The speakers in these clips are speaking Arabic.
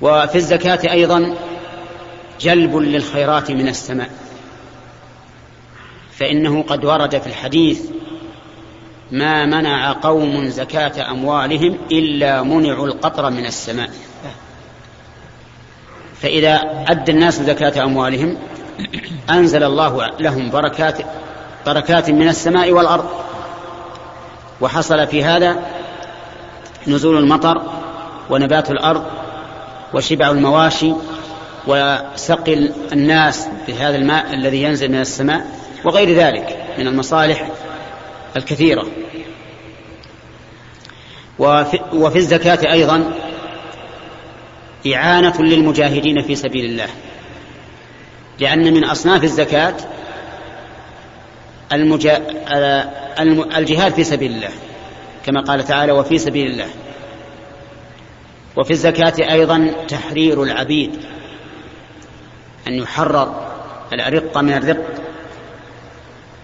وفي الزكاة أيضا جلب للخيرات من السماء. فإنه قد ورد في الحديث ما منع قوم زكاة أموالهم إلا منعوا القطر من السماء. فإذا أدى الناس زكاة أموالهم أنزل الله لهم بركات بركات من السماء والأرض. وحصل في هذا نزول المطر ونبات الأرض وشبع المواشي وسقي الناس بهذا الماء الذي ينزل من السماء وغير ذلك من المصالح الكثيرة. وفي, وفي الزكاة أيضا إعانة للمجاهدين في سبيل الله. لأن من أصناف الزكاة المجا... الجهاد في سبيل الله كما قال تعالى وفي سبيل الله. وفي الزكاة أيضا تحرير العبيد أن يحرر الأرق من الرق.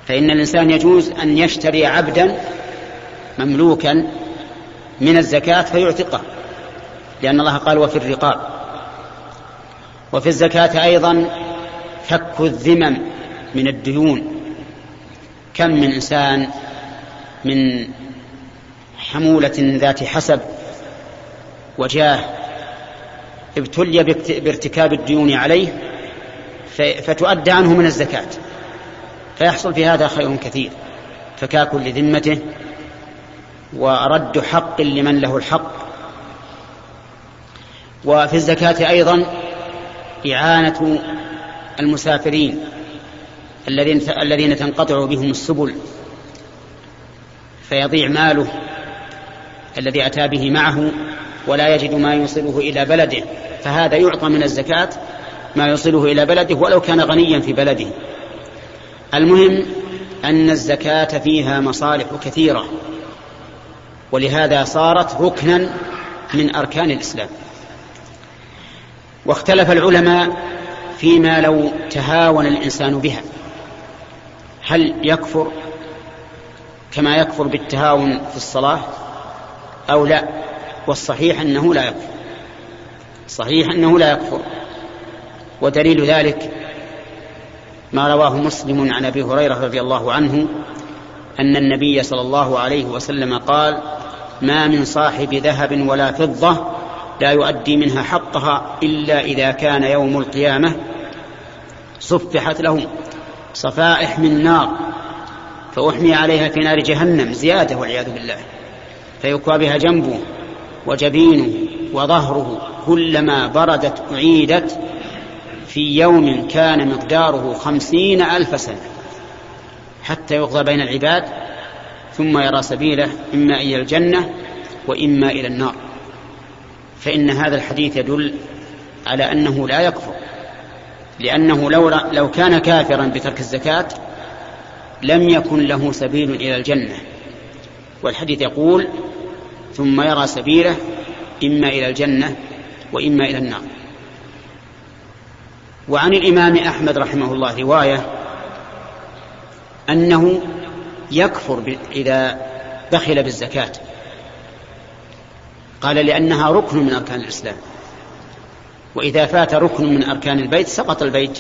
فإن الإنسان يجوز أن يشتري عبدا مملوكا من الزكاة فيعتقه لأن الله قال وفي الرقاب وفي الزكاة أيضا فك الذمم من الديون. كم من إنسان من حمولة ذات حسب وجاه ابتلي بارتكاب الديون عليه فتؤدى عنه من الزكاة. فيحصل في هذا خير كثير. فكاك لذمته ورد حق لمن له الحق. وفي الزكاة أيضا إعانة المسافرين الذين الذين تنقطع بهم السبل. فيضيع ماله الذي أتى به معه ولا يجد ما يوصله إلى بلده فهذا يعطى من الزكاة ما يوصله إلى بلده ولو كان غنيا في بلده. المهم أن الزكاة فيها مصالح كثيرة ولهذا صارت ركنا من أركان الإسلام. واختلف العلماء فيما لو تهاون الإنسان بها. هل يكفر كما يكفر بالتهاون في الصلاة أو لا؟ والصحيح أنه لا يكفر. صحيح أنه لا يكفر. ودليل ذلك ما رواه مسلم عن أبي هريرة رضي الله عنه أن النبي صلى الله عليه وسلم قال ما من صاحب ذهب ولا فضة لا يؤدي منها حقها إلا إذا كان يوم القيامة صفحت له صفائح من نار فأحمي عليها في نار جهنم زيادة والعياذ بالله فيكوى بها جنبه وجبينه وظهره كلما بردت أعيدت في يوم كان مقداره خمسين ألف سنة حتى يقضى بين العباد ثم يرى سبيله إما إلى الجنة وإما إلى النار. فإن هذا الحديث يدل على أنه لا يكفر لأنه لو, لو كان كافرا بترك الزكاة لم يكن له سبيل إلى الجنة. والحديث يقول ثم يرى سبيله إما إلى الجنة وإما إلى النار. وعن الإمام أحمد رحمه الله رواية أنه يكفر إذا بخل بالزكاة. قال لأنها ركن من أركان الإسلام. وإذا فات ركن من أركان البيت سقط البيت.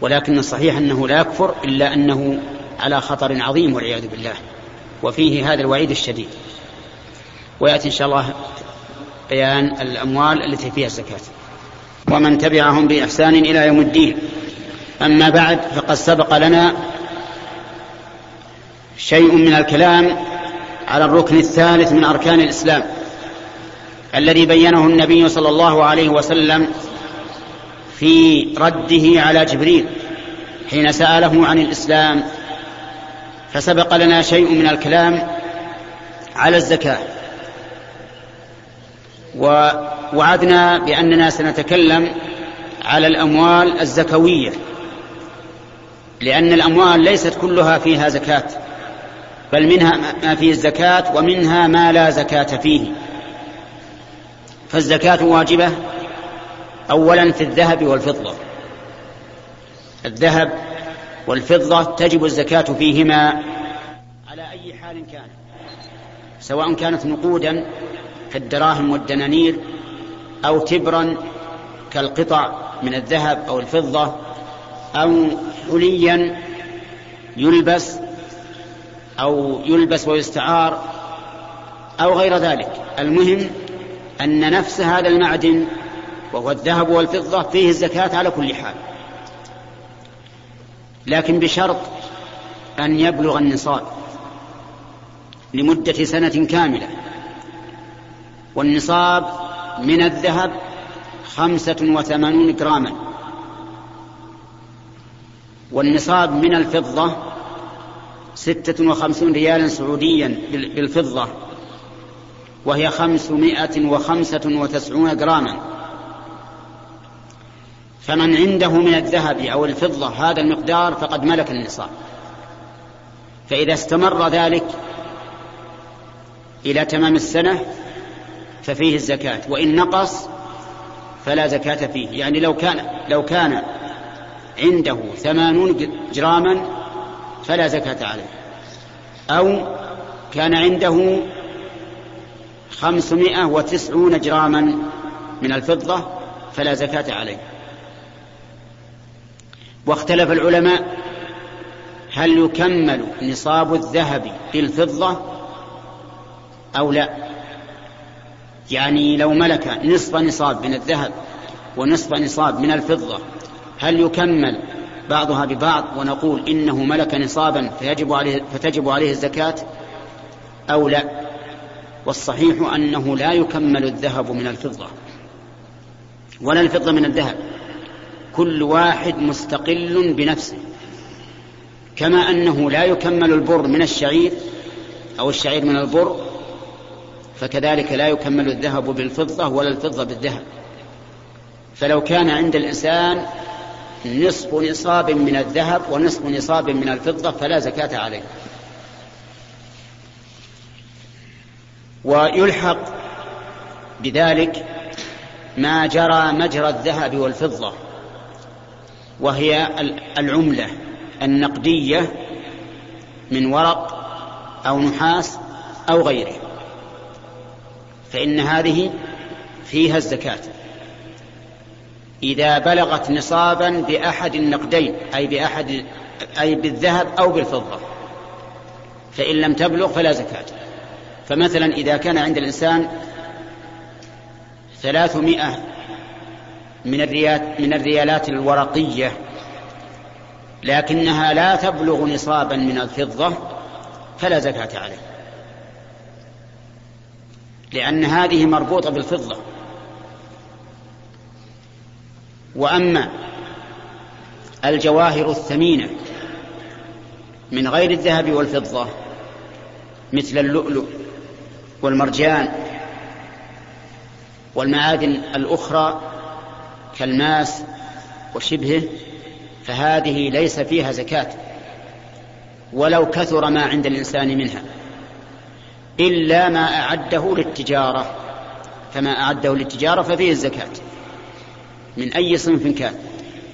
ولكن الصحيح أنه لا يكفر إلا أنه على خطر عظيم والعياذ بالله. وفيه هذا الوعيد الشديد. ويأتي إن شاء الله بيان الأموال التي فيها الزكاة. ومن تبعهم بإحسان إلى يوم الدين. أما بعد فقد سبق لنا شيء من الكلام على الركن الثالث من أركان الإسلام الذي بينه النبي صلى الله عليه وسلم في رده على جبريل حين سأله عن الإسلام. فسبق لنا شيء من الكلام على الزكاة. ووعدنا بأننا سنتكلم على الأموال الزكوية لأن الأموال ليست كلها فيها زكاة بل منها ما فيه الزكاة ومنها ما لا زكاة فيه. فالزكاة واجبة أولا في الذهب والفضة. الذهب والفضة تجب الزكاة فيهما على أي حال كان سواء كانت نقودا كالدراهم والدنانير أو تبرا كالقطع من الذهب أو الفضة أو حليا يلبس أو يلبس ويستعار أو غير ذلك. المهم أن نفس هذا المعدن وهو الذهب والفضة فيه الزكاة على كل حال. لكن بشرط أن يبلغ النصاب لمدة سنة كاملة. والنصاب من الذهب خمسة وثمانون جراما. والنصاب من الفضة ستة وخمسون ريالا سعوديا بالفضة وهي خمسمائة وخمسة وتسعون جراما. فمن عنده من الذهب أو الفضة هذا المقدار فقد ملك النصاب. فإذا استمر ذلك إلى تمام السنة ففيه الزكاة. وإن نقص فلا زكاة فيه. يعني لو كان لو كان عنده ثمانون جراما فلا زكاة عليه. أو كان عنده خمسمائة وتسعون جراما من الفضة فلا زكاة عليه. واختلف العلماء هل يكمل نصاب الذهب بالفضة أو لا. يعني لو ملك نصف نصاب من الذهب ونصف نصاب من الفضة هل يكمل بعضها ببعض ونقول إنه ملك نصابا فيجب عليه فتجب عليه الزكاة أو لا؟ والصحيح أنه لا يكمل الذهب من الفضة ولا الفضة من الذهب كل واحد مستقل بنفسه كما أنه لا يكمل البر من الشعير أو الشعير من البر فكذلك لا يكمل الذهب بالفضة ولا الفضة بالذهب. فلو كان عند الإنسان نصف نصاب من الذهب ونصف نصاب من الفضة فلا زكاة عليه. ويلحق بذلك ما جرى مجرى الذهب والفضة وهي العملة النقدية من ورق أو نحاس أو غيره. فإن هذه فيها الزكاة. إذا بلغت نصابا بأحد النقدين أي بأحد أي بالذهب أو بالفضة. فإن لم تبلغ فلا زكاة. فمثلا إذا كان عند الإنسان ثلاثمائة من الريالات من الريالات الورقية لكنها لا تبلغ نصابا من الفضة فلا زكاة عليه. لأن هذه مربوطة بالفضة. وأما الجواهر الثمينة من غير الذهب والفضة مثل اللؤلؤ والمرجان والمعادن الأخرى كالماس وشبهه فهذه ليس فيها زكاة ولو كثر ما عند الإنسان منها. إلا ما أعده للتجارة. فما أعده للتجارة ففيه الزكاة. من أي صنف كان.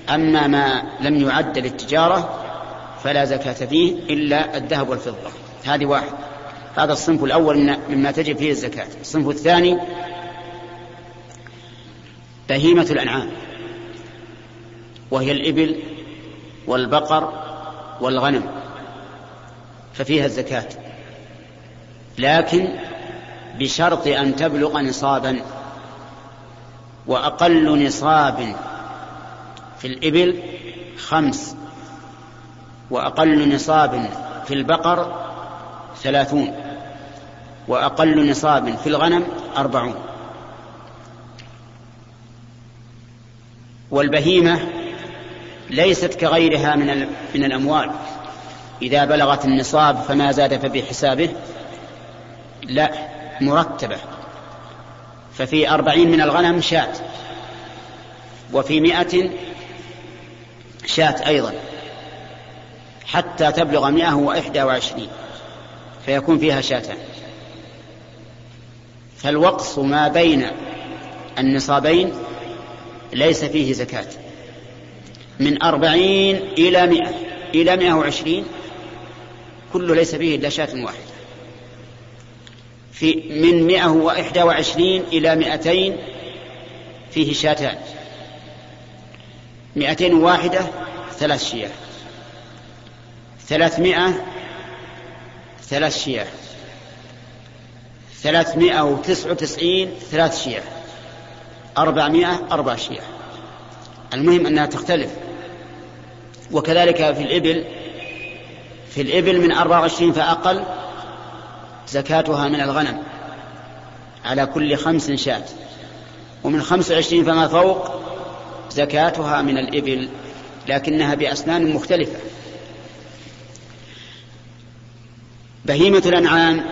أما ما لم يعد للتجارة فلا زكاة فيه إلا الذهب والفضة. هذه واحد. هذا الصنف الأول مما تجب فيه الزكاة. الصنف الثاني بهيمة الأنعام. وهي الإبل والبقر والغنم. ففيها الزكاة. لكن بشرط أن تبلغ نصابا وأقل نصاب في الإبل خمس وأقل نصاب في البقر ثلاثون وأقل نصاب في الغنم أربعون. والبهيمة ليست كغيرها من من الأموال. إذا بلغت النصاب فما زاد فبحسابه. لا مرتبة. ففي أربعين من الغنم شاة. وفي مئة شاة أيضا. حتى تبلغ مئة وإحدى وعشرين. فيكون فيها شاتان فالوقص ما بين النصابين ليس فيه زكاة. من أربعين إلى مئة إلى مئة وعشرين كله ليس فيه إلا شاة واحدة. في من مئة وإحدى وعشرين إلى مئتين فيه شاتان. مئتين واحدة ثلاث شياه. ثلاثمائة ثلاث شياه. ثلاثمائة وتسع وتسعين ثلاث شياه. أربعمائة أربع شياه. المهم أنها تختلف. وكذلك في الإبل في الإبل من أربع وعشرين فأقل زكاتها من الغنم. على كل خمس شاة. ومن خمس وعشرين فما فوق زكاتها من الإبل لكنها بأسنان مختلفة. بهيمة الأنعام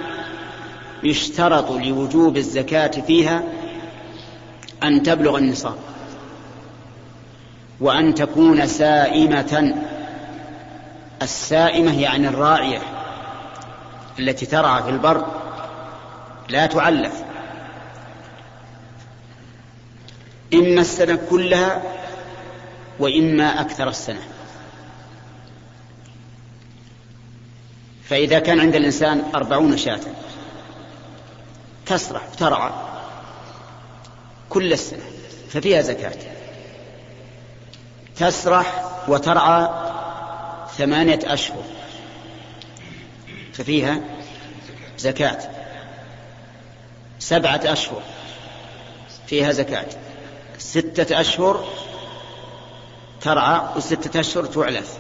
يشترط لوجوب الزكاة فيها أن تبلغ النصاب. وأن تكون سائمة. السائمة يعني الراعية التي ترعى في البر لا تعلف. إما السنة كلها وإما أكثر السنة. فإذا كان عند الإنسان أربعون شاة تسرح ترعى كل السنة ففيها زكاة. تسرح وترعى ثمانية أشهر. ففيها زكاة. سبعة أشهر فيها زكاة. ستة أشهر ترعى وستة أشهر تعلف.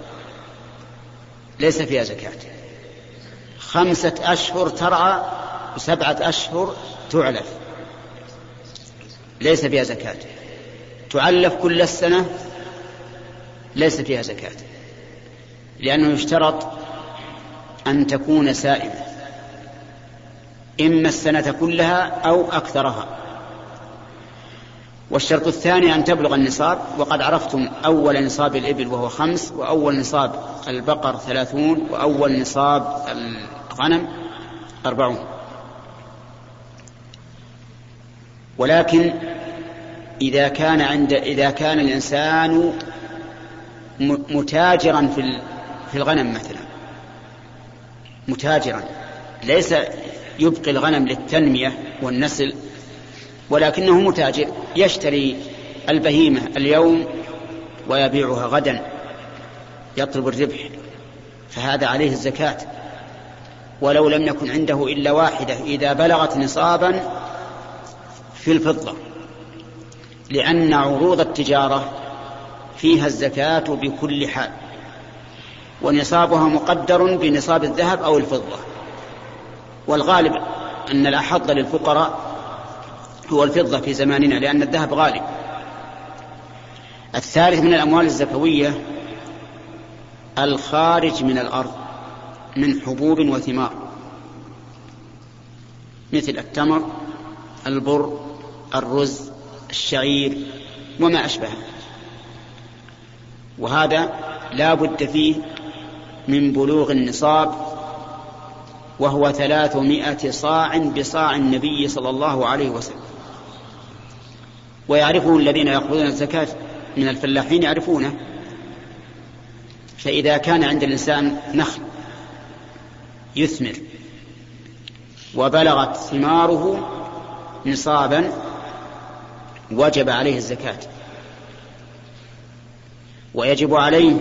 ليس فيها زكاة. خمسة أشهر ترعى وسبعة أشهر تعلف. ليس فيها زكاة. تعلف كل السنة ليس فيها زكاة. لأنه يشترط أن تكون سائمة إما السنة كلها أو أكثرها. والشرط الثاني أن تبلغ النصاب وقد عرفتم أول نصاب الإبل وهو خمس وأول نصاب البقر ثلاثون وأول نصاب الغنم أربعون. ولكن إذا كان عند إذا كان الإنسان متاجرا في في الغنم مثلا متاجرا. ليس يبقي الغنم للتنمية والنسل ولكنه متاجر يشتري البهيمة اليوم ويبيعها غدا يطلب الربح فهذا عليه الزكاة. ولو لم يكن عنده إلا واحدة إذا بلغت نصابا في الفضة. لأن عروض التجارة فيها الزكاة بكل حال. ونصابها مقدر بنصاب الذهب أو الفضة. والغالب أن الأحض للفقراء هو الفضة في زماننا لأن الذهب غالي. الثالث من الأموال الزكوية الخارج من الأرض من حبوب وثمار. مثل التمر البر الرز الشعير وما أشبهه. وهذا لا بد فيه من بلوغ النصاب وهو ثلاثمائة صاع بصاع النبي صلى الله عليه وسلم. ويعرفه الذين يأخذون الزكاة من الفلاحين يعرفونه. فإذا كان عند الإنسان نخل يثمر وبلغت ثماره نصابا وجب عليه الزكاة. ويجب عليه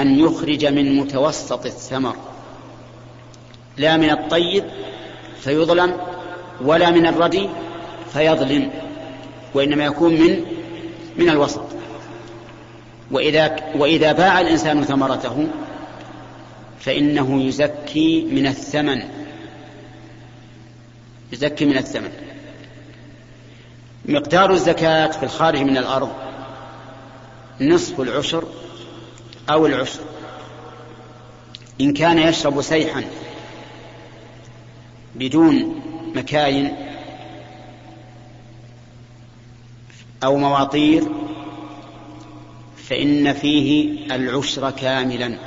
أن يخرج من متوسط الثمر. لا من الطيب فيظلم ولا من الردي فيظلم وإنما يكون من من الوسط. وإذا وإذا باع الإنسان ثمرته فإنه يزكي من الثمن. يزكي من الثمن. مقدار الزكاة في الخارج من الأرض نصف العشر أو العشر إن كان يشرب سيحا بدون مكاين أو مواطير فإن فيه العشر كاملا.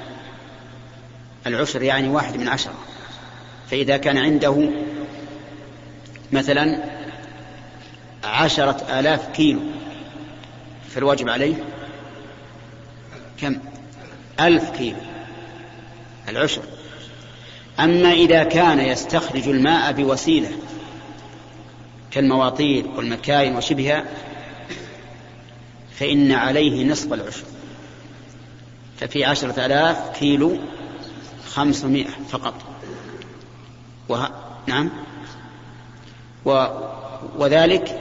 العشر يعني واحد من عشرة. فإذا كان عنده مثلا عشرة آلاف كيلو فالواجب عليه كم؟ ألف كيلو العشر. أما إذا كان يستخرج الماء بوسيلة كالمواطير والمكاين وشبهها فإن عليه نصف العشر. ففي عشرة آلاف كيلو خمسمائة فقط. وه... نعم. و... وذلك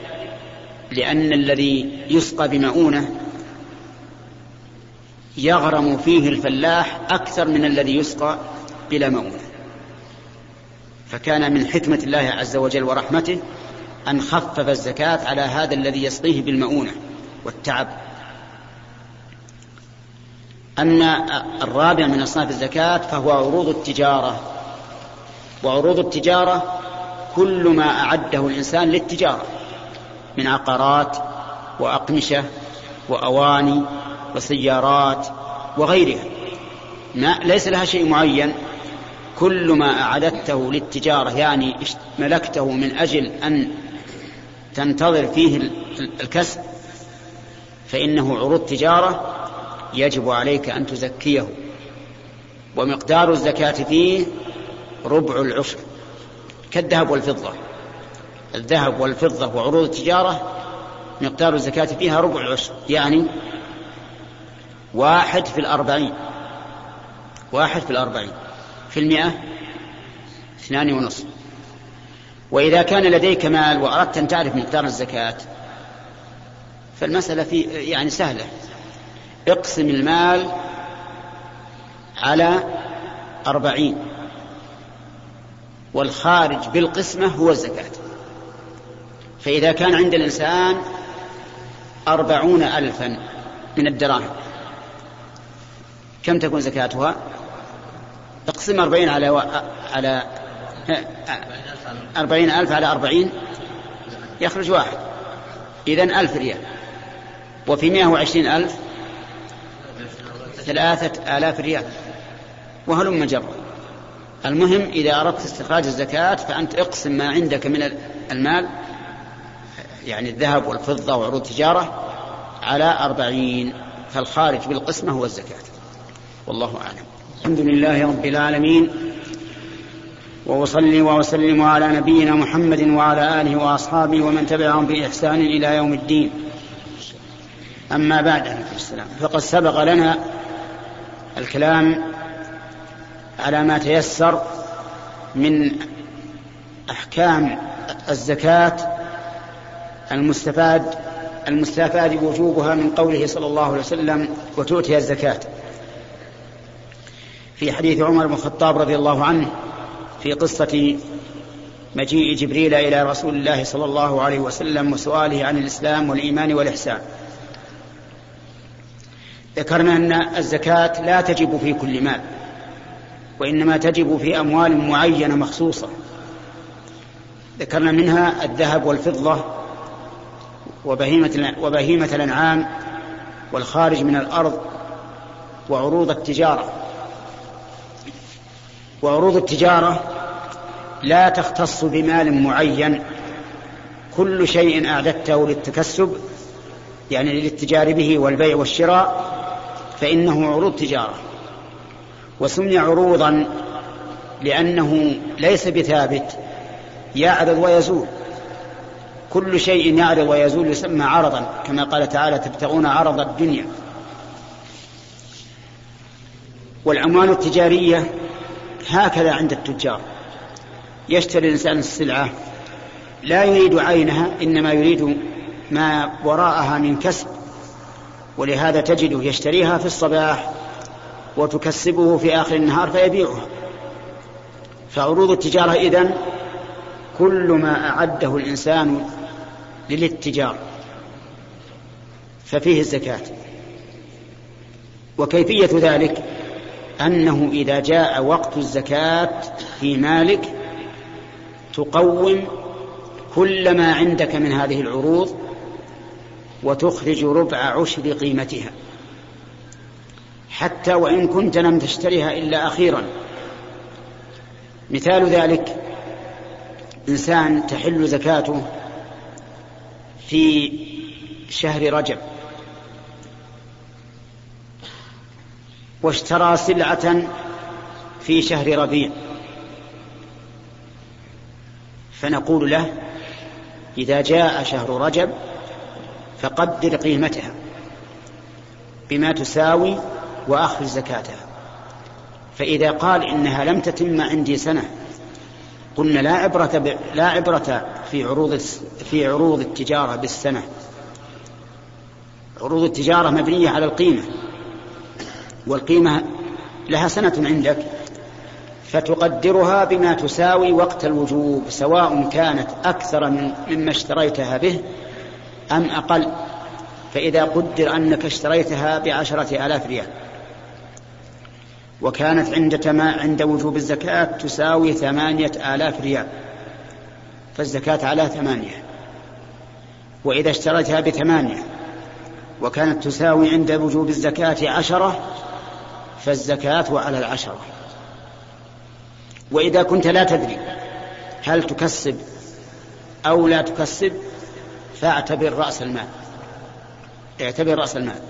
لأن الذي يسقى بمؤونة يغرم فيه الفلاح أكثر من الذي يسقى بلا مؤونة فكان من حكمة الله عز وجل ورحمته أن خفف الزكاة على هذا الذي يسقيه بالمؤونة والتعب. أما الرابع من أصناف الزكاة فهو عروض التجارة. وعروض التجارة كل ما أعده الإنسان للتجارة من عقارات وأقمشة وأواني وسيارات وغيرها. ما ليس لها شيء معين. كل ما أعددته للتجارة يعني ملكته من أجل أن تنتظر فيه الكسب فإنه عروض تجارة يجب عليك أن تزكيه. ومقدار الزكاة فيه ربع العشر كالذهب والفضة. الذهب والفضة وعروض التجارة مقدار الزكاة فيها ربع العشر يعني واحد في الأربعين. واحد في الأربعين. في المئة؟ اثنان ونصف وإذا كان لديك مال وأردت أن تعرف مقدار الزكاة فالمسألة في يعني سهلة. اقسم المال على أربعين. والخارج بالقسمة هو الزكاة. فإذا كان عند الإنسان أربعون ألفا من الدراهم. كم تكون زكاتها؟ اقسم أربعين على و... على أربعين ألف على أربعين يخرج واحد. إذن ألف ريال. وفي مئة وعشرين ألف ثلاثة آلاف ريال. وهلم جرا المهم إذا أردت استخراج الزكاة فأنت اقسم ما عندك من المال يعني الذهب والفضة وعروض التجارة على أربعين. فالخارج بالقسمة هو الزكاة. والله أعلم. الحمد لله رب العالمين وأصلي وأسلم على نبينا محمد وعلى آله وأصحابه ومن تبعهم بإحسان إلى يوم الدين. أما بعد السلام. فقد سبق لنا الكلام على ما تيسر من أحكام الزكاة المستفاد المستفاد وجوبها من قوله صلى الله عليه وسلم وتؤتي الزكاة. في حديث عمر بن الخطاب رضي الله عنه في قصة مجيء جبريل إلى رسول الله صلى الله عليه وسلم وسؤاله عن الإسلام والإيمان والإحسان. ذكرنا أن الزكاة لا تجب في كل مال وإنما تجب في أموال معينة مخصوصة. ذكرنا منها الذهب والفضة وبهيمة, وبهيمة الأنعام والخارج من الأرض وعروض التجارة. وعروض التجارة لا تختص بمال معين. كل شيء أعددته للتكسب يعني للاتجار به والبيع والشراء فإنه عروض تجارة. وسمي عروضا لأنه ليس بثابت يعرض ويزول. كل شيء يعرض ويزول يسمى عرضا كما قال تعالى تبتغون عرض الدنيا. والعمال التجارية هكذا عند التجار. يشتري الإنسان السلعة لا يريد عينها إنما يريد ما وراءها من كسب. ولهذا تجده يشتريها في الصباح وتكسبه في آخر النهار فيبيعها. فعروض التجارة إذن كل ما أعده الإنسان للاتجار ففيه الزكاة. وكيفية ذلك؟ أنه إذا جاء وقت الزكاة في مالك تقوم كل ما عندك من هذه العروض وتخرج ربع عشر قيمتها. حتى وإن كنت لم تشتريها إلا أخيرا. مثال ذلك إنسان تحل زكاته في شهر رجب. واشترى سلعة في شهر ربيع. فنقول له إذا جاء شهر رجب فقدر قيمتها بما تساوي وأخرج زكاتها. فإذا قال إنها لم تتم عندي سنة قلنا لا عبرة ب... لا عبرة في عروض في عروض التجارة بالسنة. عروض التجارة مبنية على القيمة. والقيمة لها سنة عندك فتقدرها بما تساوي وقت الوجوب سواء كانت أكثر من مما اشتريتها به أم أقل. فإذا قدر أنك اشتريتها بعشرة آلاف ريال وكانت عند تما عند وجوب الزكاة تساوي ثمانية آلاف ريال فالزكاة على ثمانية. وإذا اشتريتها بثمانية وكانت تساوي عند وجوب الزكاة عشرة فالزكاة على العشرة. وإذا كنت لا تدري هل تكسب أو لا تكسب فاعتبر رأس المال. اعتبر رأس المال.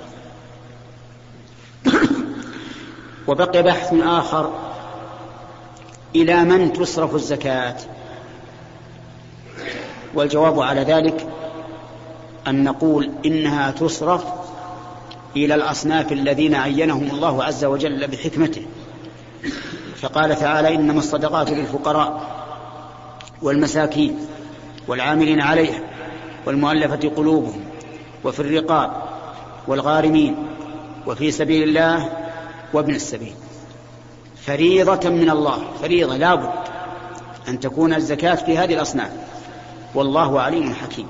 وبقي بحث آخر إلى من تصرف الزكاة. والجواب على ذلك أن نقول إنها تصرف إلى الأصناف الذين عينهم الله عز وجل بحكمته. فقال تعالى إنما الصدقات للفقراء والمساكين والعاملين عليها والمؤلفة قلوبهم وفي الرقاب والغارمين وفي سبيل الله وابن السبيل. فريضة من الله فريضة لابد أن تكون الزكاة في هذه الأصناف. والله عليم حكيم.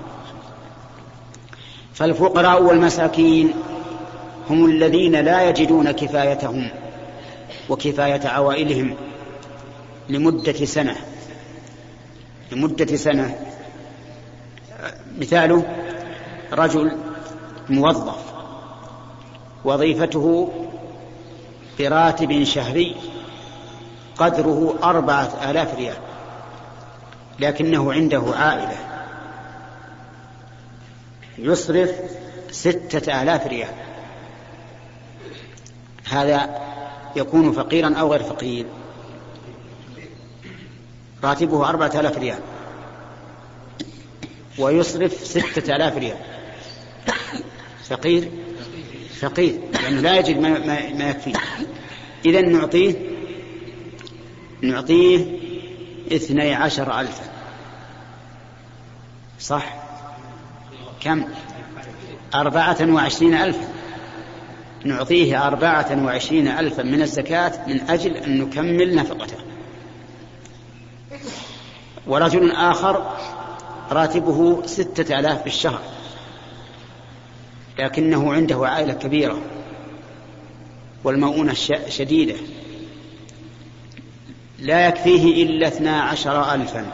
فالفقراء والمساكين هم الذين لا يجدون كفايتهم وكفاية عوائلهم لمدة سنة. لمدة سنة. مثاله رجل موظف. وظيفته براتب شهري قدره أربعة آلاف ريال لكنه عنده عائلة يصرف ستة آلاف ريال. هذا يكون فقيرا أو غير فقير. راتبه أربعة آلاف ريال. ويصرف ستة آلاف ريال. فقير؟ فقير. لأنه لا يجد ما, ما, ما يكفيه. إذا نعطيه نعطيه اثني عشر ألفا. صح؟ كم؟ أربعة وعشرين ألفا. نعطيه أربعة وعشرين ألفا من الزكاة من أجل أن نكمل نفقته. ورجل آخر راتبه ستة آلاف في الشهر لكنه عنده عائلة كبيرة والمؤونة شديدة. لا يكفيه إلا اثنا عشر ألفا.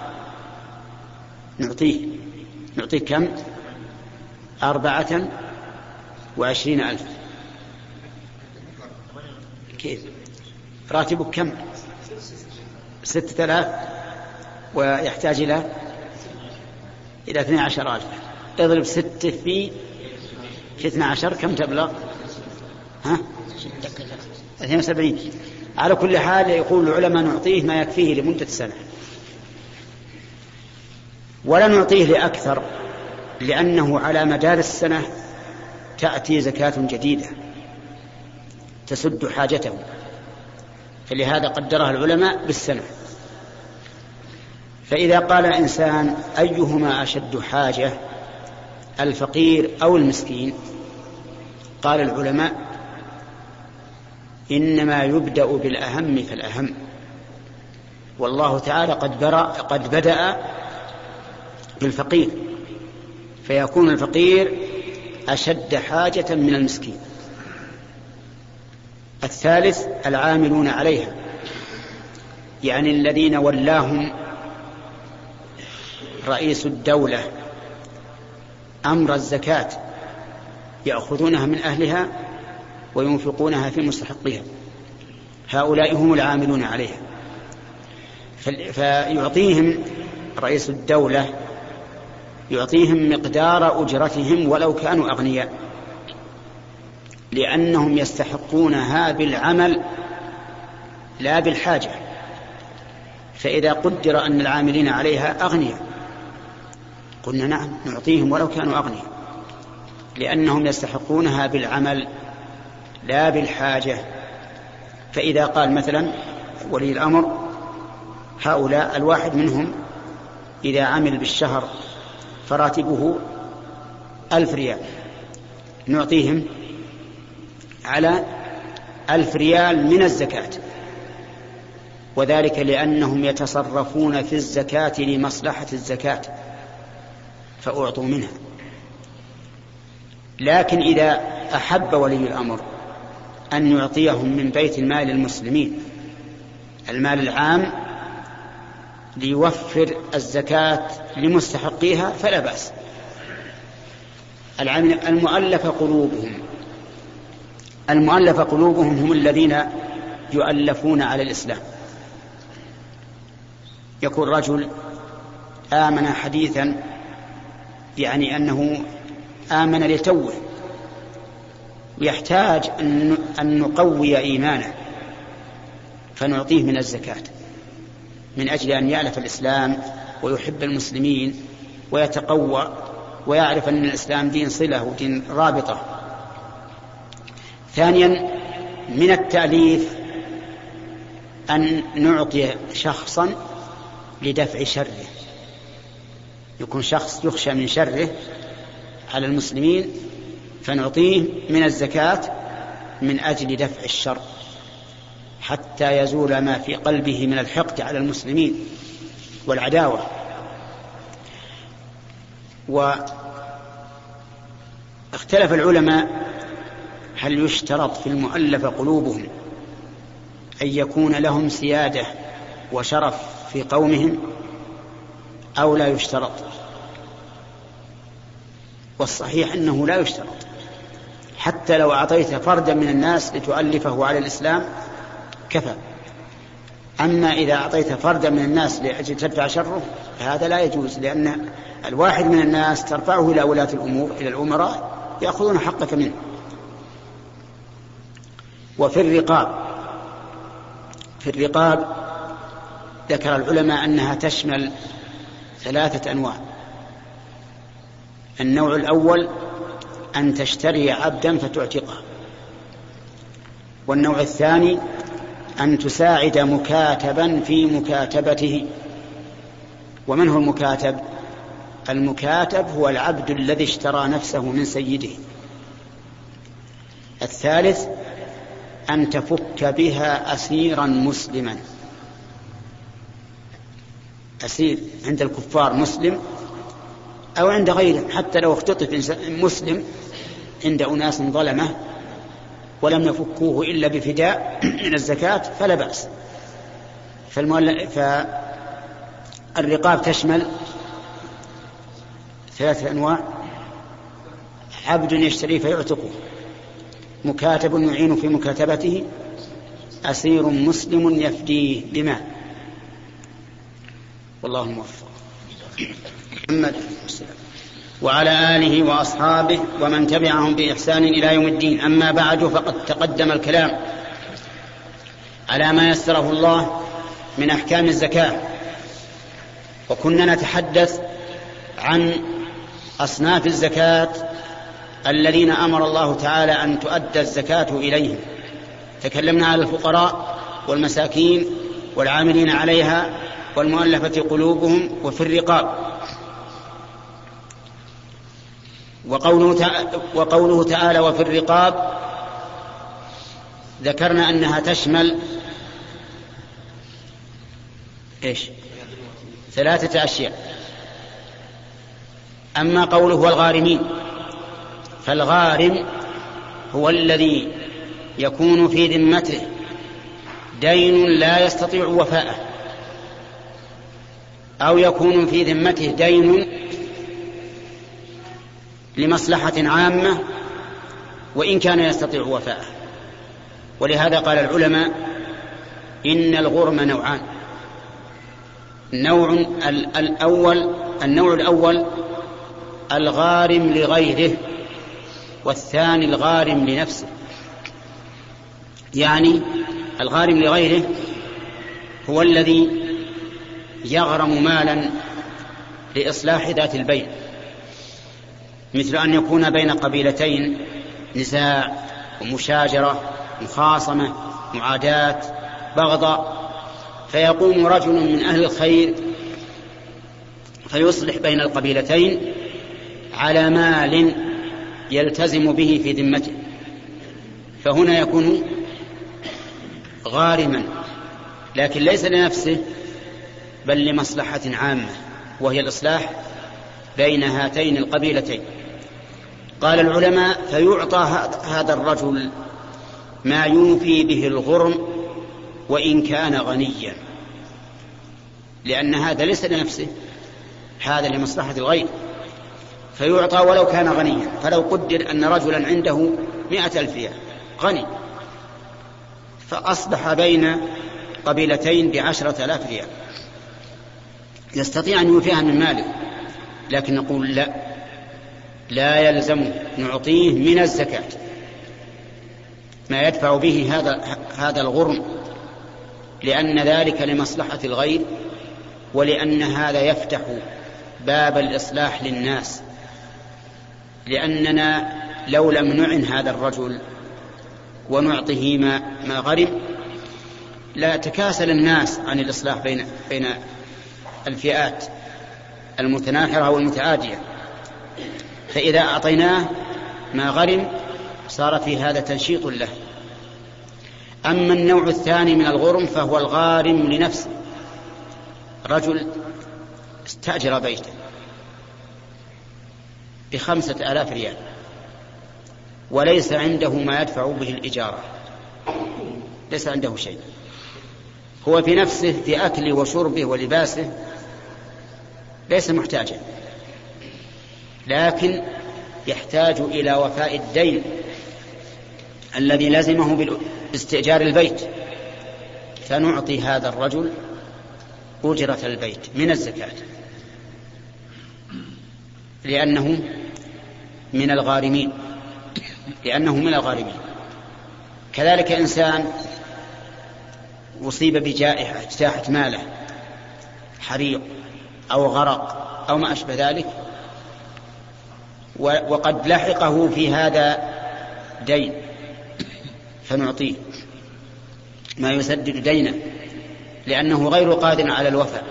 نعطيه نعطيه كم؟ أربعة وعشرين ألف. كيف راتبك كم؟ ستة آلاف ويحتاج إلى إلى اثني عشر ألف اضرب ستة في في 12 كم تبلغ؟ ها؟ 72 على كل حال يقول العلماء نعطيه ما يكفيه لمدة سنة. ولا نعطيه لأكثر لأنه على مدار السنة تأتي زكاة جديدة. تسد حاجته. فلهذا قدرها العلماء بالسنة. فإذا قال إنسان أيهما أشد حاجة الفقير أو المسكين؟ قال العلماء إنما يبدأ بالأهم فالأهم. والله تعالى قد, برأ قد بدأ بالفقير فيكون الفقير أشد حاجة من المسكين. الثالث العاملون عليها. يعني الذين ولاهم رئيس الدولة أمر الزكاة يأخذونها من أهلها وينفقونها في مستحقها هؤلاء هم العاملون عليها. فيعطيهم رئيس الدولة يعطيهم مقدار أجرتهم ولو كانوا أغنياء. لأنهم يستحقونها بالعمل لا بالحاجة. فإذا قدر أن العاملين عليها أغنياء. قلنا نعم نعطيهم ولو كانوا أغنياء. لأنهم يستحقونها بالعمل لا بالحاجة. فإذا قال مثلا ولي الأمر هؤلاء الواحد منهم إذا عمل بالشهر فراتبه ألف ريال. نعطيهم على ألف ريال من الزكاة. وذلك لأنهم يتصرفون في الزكاة لمصلحة الزكاة فأعطوا منها. لكن إذا أحب ولي الأمر أن يعطيهم من بيت المال المسلمين المال العام ليوفر الزكاة لمستحقيها فلا بأس. المؤلف قلوبهم. المؤلف قلوبهم هم الذين يؤلفون على الإسلام. يكون رجل آمن حديثا يعني أنه آمن لتوه يحتاج أن نقوي إيمانه فنعطيه من الزكاة من أجل أن يألف الإسلام ويحب المسلمين ويتقوى ويعرف أن الإسلام دين صلة ودين رابطة. ثانيا من التأليف أن نعطي شخصا لدفع شره. يكون شخص يخشى من شره على المسلمين فنعطيه من الزكاة من أجل دفع الشر حتى يزول ما في قلبه من الحقد على المسلمين والعداوة. واختلف العلماء هل يشترط في المؤلف قلوبهم أن يكون لهم سيادة وشرف في قومهم أو لا يشترط؟ والصحيح أنه لا يشترط. حتى لو أعطيت فردا من الناس لتؤلفه على الإسلام كفى. أما إذا أعطيت فردا من الناس لأجل تدفع شره فهذا لا يجوز لأن الواحد من الناس ترفعه إلى ولاة الأمور إلى الأمراء يأخذون حقك منه. وفي الرقاب. في الرقاب ذكر العلماء أنها تشمل ثلاثة أنواع. النوع الأول أن تشتري عبدا فتعتقه. والنوع الثاني أن تساعد مكاتبا في مكاتبته. ومن هو المكاتب؟ المكاتب هو العبد الذي اشترى نفسه من سيده. الثالث أن تفك بها أسيرا مسلما. أسير عند الكفار مسلم أو عند غيرهم حتى لو اختطف مسلم عند أناس ظلمه ولم يفكوه إلا بفداء من الزكاة فلا بأس. فالرقاب تشمل ثلاثة أنواع. عبد يشتري فيعتقه. مكاتب يعين في مكاتبته أسير مسلم يفديه بمال والله الموفق محمد وعلى آله وأصحابه ومن تبعهم بإحسان إلى يوم الدين. أما بعد فقد تقدم الكلام على ما يسره الله من أحكام الزكاة. وكنا نتحدث عن أصناف الزكاة الذين أمر الله تعالى أن تؤدى الزكاة إليهم. تكلمنا على الفقراء والمساكين والعاملين عليها والمؤلفة قلوبهم وفي الرقاب. وقوله, وقوله تعالى وفي الرقاب ذكرنا أنها تشمل إيش؟ ثلاثة أشياء. أما قوله والغارمين. فالغارم هو الذي يكون في ذمته. دين لا يستطيع وفاءه. أو يكون في ذمته دين لمصلحة عامة وإن كان يستطيع وفاءه. ولهذا قال العلماء إن الغرم نوعان. نوع الأول النوع الأول الغارم لغيره. والثاني الغارم لنفسه. يعني الغارم لغيره هو الذي يغرم مالا لإصلاح ذات البين مثل أن يكون بين قبيلتين نزاع ومشاجرة مخاصمة معاداة بغضاء فيقوم رجل من أهل الخير فيصلح بين القبيلتين على مال يلتزم به في ذمته. فهنا يكون غارما لكن ليس لنفسه بل لمصلحة عامة وهي الإصلاح بين هاتين القبيلتين. قال العلماء فيعطى هذا الرجل ما يوفي به الغرم وإن كان غنيا. لأن هذا ليس لنفسه هذا لمصلحة الغير. فيعطى ولو كان غنيا. فلو قدر أن رجلا عنده مئة ألف غني. فأصبح بين قبيلتين بعشرة آلاف ريال. يستطيع أن يوفيها من ماله. لكن نقول لا. لا يلزم نعطيه من الزكاة. ما يدفع به هذا هذا الغرم. لأن ذلك لمصلحة الغير ولأن هذا يفتح باب الإصلاح للناس. لأننا لو لم نعن هذا الرجل ونعطه ما ما غرم لا تكاسل الناس عن الإصلاح بين بين الفئات المتناحرة والمتعادية. فإذا أعطيناه ما غرم صار في هذا تنشيط له. أما النوع الثاني من الغرم فهو الغارم لنفسه. رجل استأجر بيته. بخمسة آلاف ريال. وليس عنده ما يدفع به الإجارة. ليس عنده شيء. هو في نفسه في أكله وشربه ولباسه ليس محتاجا. لكن يحتاج إلى وفاء الدين الذي لزمه باستئجار البيت. فنعطي هذا الرجل أجرة البيت من الزكاة. لأنه من الغارمين لأنه من الغارمين. كذلك إنسان أصيب بجائحة اجتاحت ماله حريق أو غرق أو ما أشبه ذلك وقد لحقه في هذا دين فنعطيه. ما يسدد دينه لأنه غير قادر على الوفاء.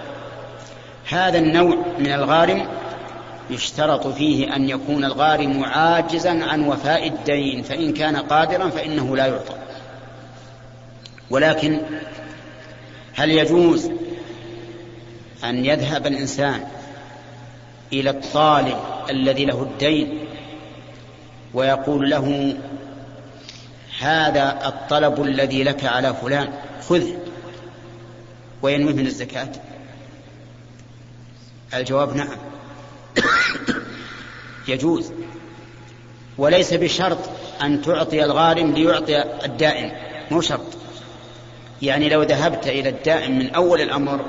هذا النوع من الغارم يشترط فيه أن يكون الغارم عاجزا عن وفاء الدين فإن كان قادرا فإنه لا يعطى. ولكن هل يجوز أن يذهب الإنسان إلى الطالب الذي له الدين ويقول له هذا الطلب الذي لك على فلان خذه وينويه من الزكاة؟ الجواب نعم. يجوز. وليس بشرط أن تعطي الغارم ليعطي الدائم مو شرط. يعني لو ذهبت إلى الدائم من أول الأمر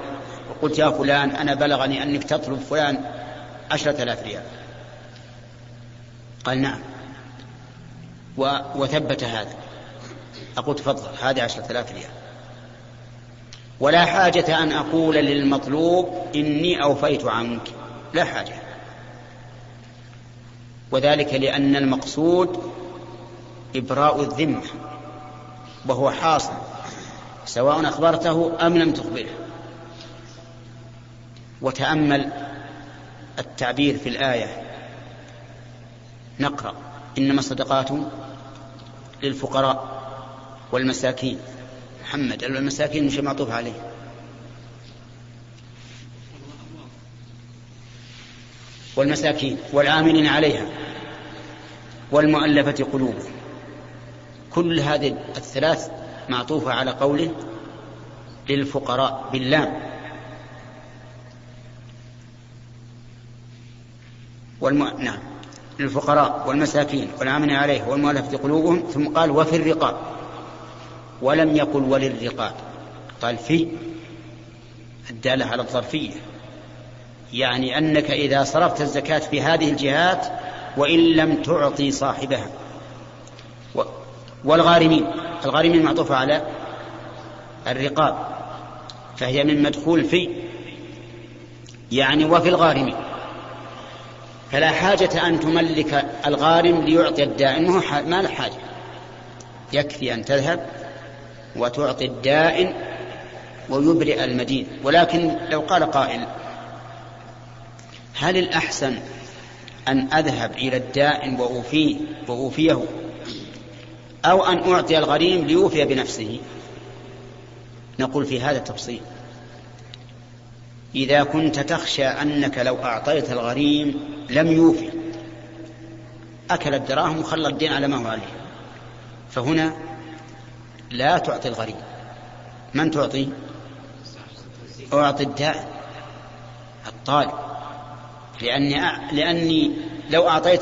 وقلت يا فلان أنا بلغني أنك تطلب فلان عشرة آلاف ريال. قال نعم. وثبت هذا. أقول تفضل هذه عشرة آلاف ريال. ولا حاجة أن أقول للمطلوب إني أوفيت عنك. لا حاجة. وذلك لأن المقصود إبراء الذمة وهو حاصل سواء أخبرته أم لم تخبره. وتأمل التعبير في الآية. نقرأ. إنما الصدقات للفقراء والمساكين. محمد المساكين مش معطوف عليه. والمساكين والعاملين عليها والمؤلفة قلوبهم كل هذه الثلاث معطوفة على قوله للفقراء باللام. والم... نعم للفقراء والمساكين والعاملين عليه والمؤلفة قلوبهم ثم قال وفي الرقاب. ولم يقل وللرقاب. قال في. الدالة على الظرفية. يعني أنك إذا صرفت الزكاة في هذه الجهات وإن لم تعطي صاحبها. والغارمين. الغارمين معطوفة على الرقاب فهي من مدخول في يعني وفي الغارمين. فلا حاجة أن تملك الغارم ليعطي الدائن ما له حاجة. يكفي أن تذهب وتعطي الدائن ويبرئ المدين. ولكن لو قال قائل هل الأحسن أن أذهب إلى الدائن وأوفيه وأوفيه؟ أو أن أعطي الغريم ليوفي بنفسه؟ نقول في هذا التفصيل. إذا كنت تخشى أنك لو أعطيت الغريم لم يوفي. أكل الدراهم وخلى الدين على ما هو عليه. فهنا لا تعطي الغريم. من تعطي؟ أعطي الدائن الطالب. لأني, لأني لو أعطيت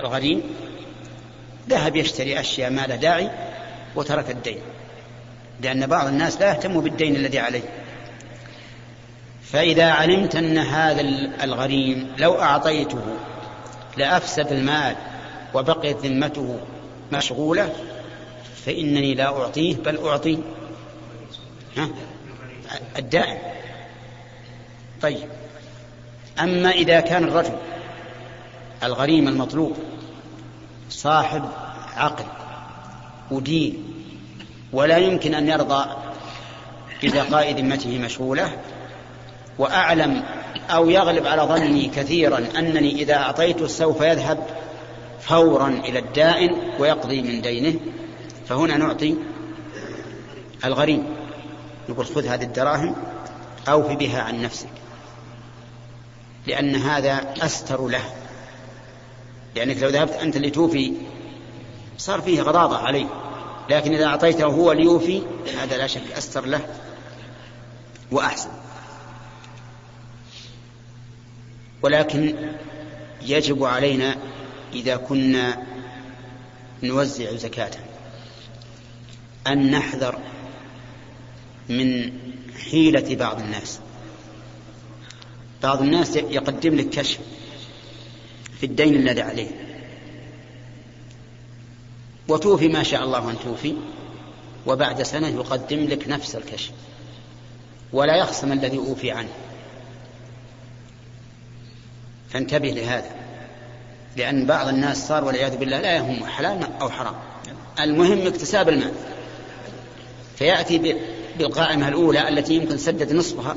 الغريم ذهب يشتري أشياء ما له داعي وترك الدين. لأن بعض الناس لا يهتم بالدين الذي عليه. فإذا علمت أن هذا الغريم لو أعطيته لأفسد المال وبقيت ذمته مشغولة فإنني لا أعطيه بل أعطي الدائم طيب. أما إذا كان الرجل الغريم المطلوب صاحب عقل ودين ولا يمكن أن يرضى ببقاء ذمته مشغولة وأعلم أو يغلب على ظني كثيرا أنني إذا أعطيته سوف يذهب فورا إلى الدائن ويقضي من دينه فهنا نعطي الغريم. نقول خذ هذه الدراهم أوف بها عن نفسك. لأن هذا أستر له. لأنك لو ذهبت أنت لتوفي صار فيه غضاضة عليه لكن إذا أعطيته هو ليوفي هذا لا شك أستر له وأحسن. ولكن يجب علينا إذا كنا نوزع زكاة أن نحذر من حيلة بعض الناس. بعض الناس يقدم لك كشف في الدين الذي عليه. وتوفي ما شاء الله أن توفي وبعد سنة يقدم لك نفس الكشف. ولا يخصم الذي أوفي عنه. فانتبه لهذا. لأن بعض الناس صار والعياذ بالله لا يهم حلال أو حرام. المهم اكتساب المال. فيأتي بالقائمة الأولى التي يمكن سدد نصفها.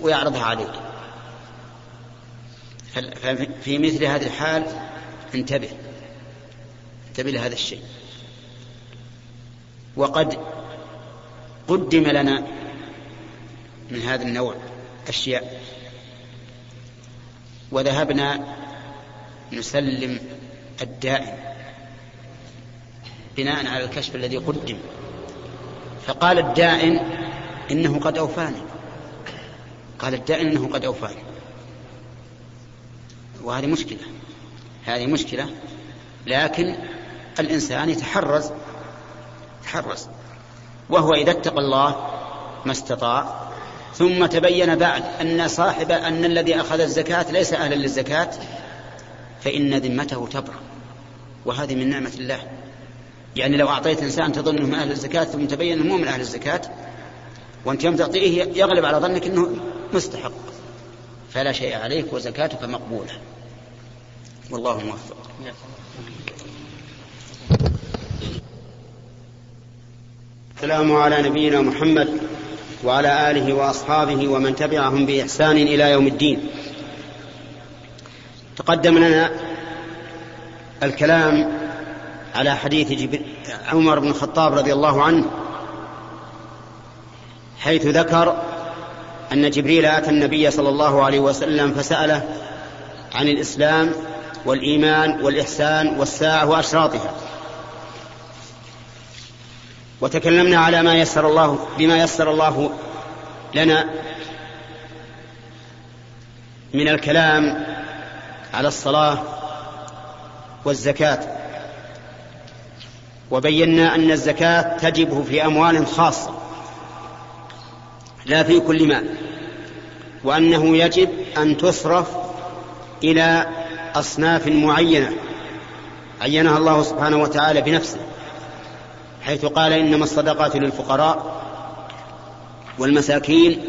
ويعرضها عليك. ففي مثل هذه الحال انتبه. انتبه لهذا الشيء. وقد قدم لنا من هذا النوع أشياء. وذهبنا نسلم الدائن. بناء على الكشف الذي قدم. فقال الدائن إنه قد أوفاني. قال الدائن إنه قد أوفاني وهذه مشكلة. هذه مشكلة. لكن الإنسان يتحرز. يتحرز. وهو إذا اتقى الله ما استطاع. ثم تبين بعد أن صاحب أن الذي أخذ الزكاة ليس أهلا للزكاة فإن ذمته تبرأ. وهذه من نعمة الله. يعني لو أعطيت إنسان تظنه من أهل الزكاة ثم تبين أنه مو من أهل الزكاة وأنت يوم تعطيه يغلب على ظنك أنه مستحق. فلا شيء عليك وزكاتك مقبولة. والله موفق. السلام على نبينا محمد وعلى آله وأصحابه ومن تبعهم بإحسان إلى يوم الدين. تقدم لنا الكلام على حديث عمر بن الخطاب رضي الله عنه حيث ذكر أن جبريل أتى النبي صلى الله عليه وسلم فسأله عن الإسلام والإيمان والإحسان والساعة وأشراطها. وتكلمنا على ما يسر الله بما يسر الله لنا من الكلام على الصلاة والزكاة. وبينا أن الزكاة تجب في أموال خاصة. لا في كل مال وأنه يجب أن تصرف إلى أصناف معينة عينها الله سبحانه وتعالى بنفسه حيث قال إنما الصدقات للفقراء والمساكين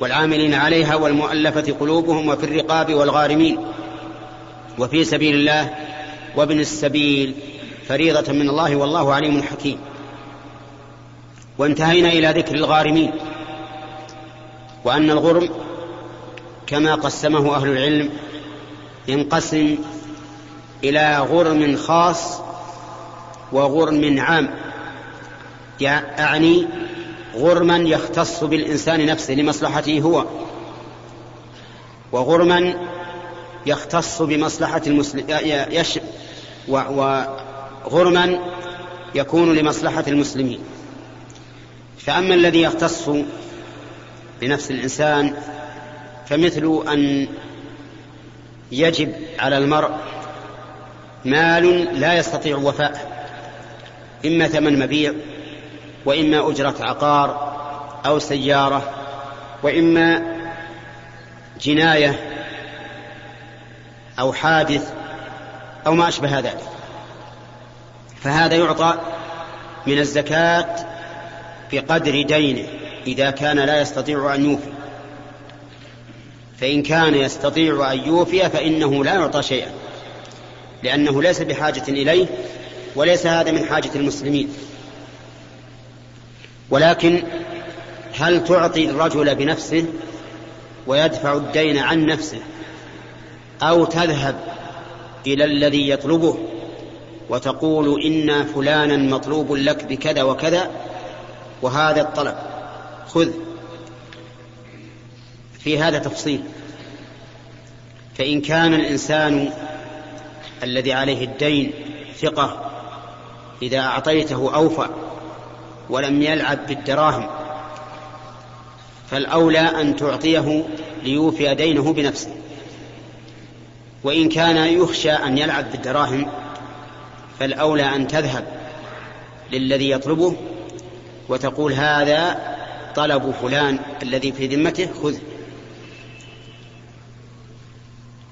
والعاملين عليها والمؤلفة قلوبهم وفي الرقاب والغارمين وفي سبيل الله وابن السبيل فريضة من الله والله عليم حكيم. وانتهينا إلى ذكر الغارمين. وأن الغرم كما قسمه أهل العلم ينقسم إلى غرم خاص وغرم عام أعني غرما يختص بالإنسان نفسه لمصلحته هو وغرما يختص بمصلحة المسلم يش وغرما يكون لمصلحة المسلمين. فأما الذي يختص بنفس الإنسان فمثل أن يجب على المرء مال لا يستطيع وفاءه إما ثمن مبيع وإما أجرة عقار أو سيارة وإما جناية أو حادث أو ما أشبه ذلك. فهذا يعطى من الزكاة بقدر دينه. إذا كان لا يستطيع أن يوفي. فإن كان يستطيع أن يوفي فإنه لا يعطى شيئا لأنه ليس بحاجة إليه وليس هذا من حاجة المسلمين. ولكن هل تعطي الرجل بنفسه ويدفع الدين عن نفسه أو تذهب إلى الذي يطلبه وتقول إن فلانا مطلوب لك بكذا وكذا وهذا الطلب؟ خذ. في هذا تفصيل. فإن كان الإنسان الذي عليه الدين ثقة إذا أعطيته أوفى ولم يلعب بالدراهم فالأولى أن تعطيه ليوفي دينه بنفسه. وإن كان يخشى أن يلعب بالدراهم فالأولى أن تذهب للذي يطلبه وتقول هذا طلب فلان الذي في ذمته خذ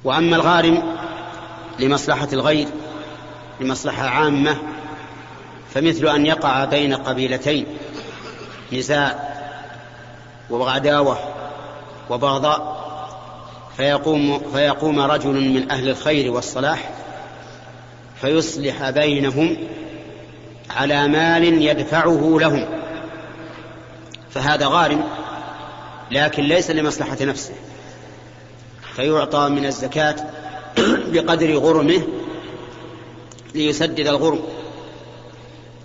وأما الغارم لمصلحة الغير لمصلحة عامة فمثل أن يقع بين قبيلتين نزاع وعداوة وبغضاء فيقوم, فيقوم رجل من أهل الخير والصلاح فيصلح بينهم على مال يدفعه لهم. فهذا غارم لكن ليس لمصلحة نفسه. فيعطى من الزكاة بقدر غرمه ليسدد الغرم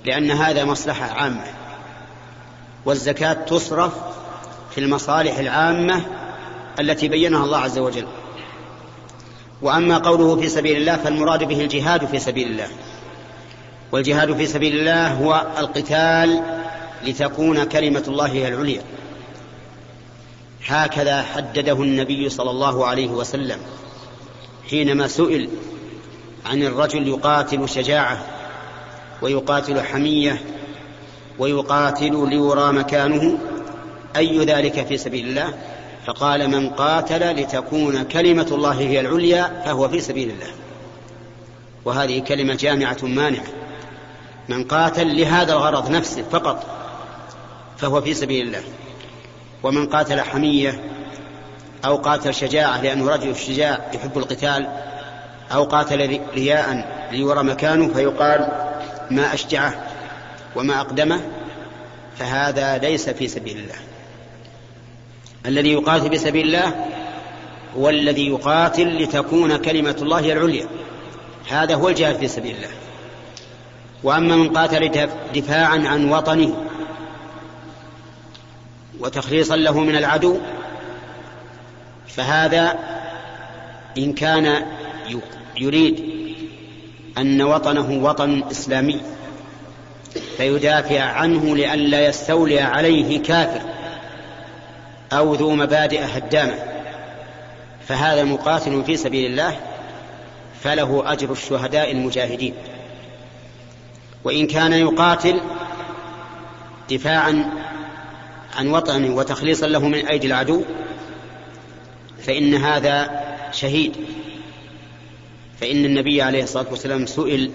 لأن هذا مصلحة عامة. والزكاة تصرف في المصالح العامة التي بينها الله عز وجل. وأما قوله في سبيل الله فالمراد به الجهاد في سبيل الله. والجهاد في سبيل الله هو القتال لتكون كلمة الله هي العليا. هكذا حدده النبي صلى الله عليه وسلم حينما سئل عن الرجل يقاتل شجاعة ويقاتل حمية ويقاتل ليرى مكانه أي ذلك في سبيل الله؟ فقال من قاتل لتكون كلمة الله هي العليا فهو في سبيل الله. وهذه كلمة جامعة مانعة. من قاتل لهذا الغرض نفسه فقط فهو في سبيل الله. ومن قاتل حمية أو قاتل شجاعة لأنه رجل شجاع يحب القتال أو قاتل رياء ليرى مكانه فيقال ما أشجعه وما أقدمه فهذا ليس في سبيل الله. الذي يقاتل في سبيل الله هو الذي يقاتل لتكون كلمة الله العليا. هذا هو الجهاد في سبيل الله. وأما من قاتل دفاعا عن وطنه وتخليصا له من العدو فهذا إن كان يريد أن وطنه وطن إسلامي فيدافع عنه لئلا يستولي عليه كافر أو ذو مبادئ هدامة. فهذا مقاتل في سبيل الله فله أجر الشهداء المجاهدين. وإن كان يقاتل دفاعا عن وطنه وتخليصا له من أيدي العدو فإن هذا شهيد. فإن النبي عليه الصلاة والسلام سئل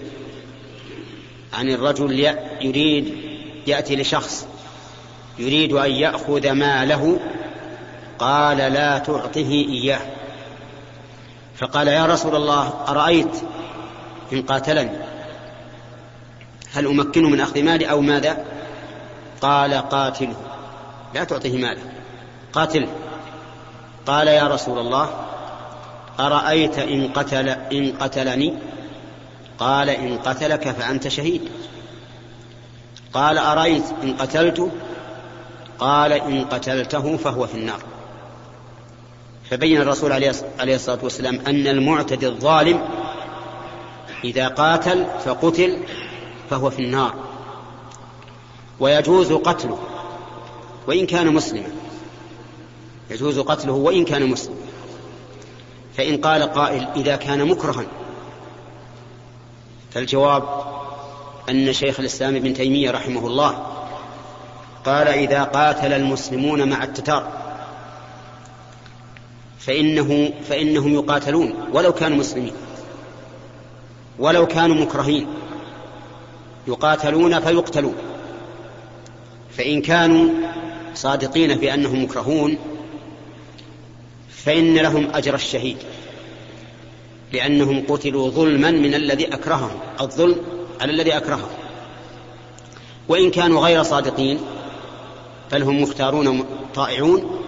عن الرجل يريد يأتي لشخص يريد أن يأخذ ماله قال لا تعطه إياه. فقال يا رسول الله أرأيت إن قاتلني؟ هل أمكنه من أخذ مالي أو ماذا؟ قال قاتله. لا تعطيه ماله قاتله قال يا رسول الله أرأيت إن قتل إن قتلني؟ قال إن قتلك فأنت شهيد. قال أرأيت إن قتلته قال إن قتلته فهو في النار. فبين الرسول عليه الصلاة والسلام أن المعتدي الظالم إذا قاتل فقتل فهو في النار. ويجوز قتله. وإن كان مسلما. يجوز قتله وإن كان مسلما. فإن قال قائل إذا كان مكرها. فالجواب أن شيخ الإسلام ابن تيمية رحمه الله قال إذا قاتل المسلمون مع التتار فإنه فإنهم يقاتلون ولو كانوا مسلمين. ولو كانوا مكرهين. يقاتلون فيقتلون. فإن كانوا صادقين في أنهم مكرهون فإن لهم أجر الشهيد لأنهم قتلوا ظلما من الذي أكرههم الظلم على الذي أكرههم. وإن كانوا غير صادقين بل هم مختارون طائعون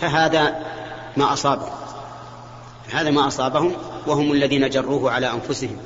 فهذا ما أصابهم. هذا ما أصابهم وهم الذين جروه على أنفسهم.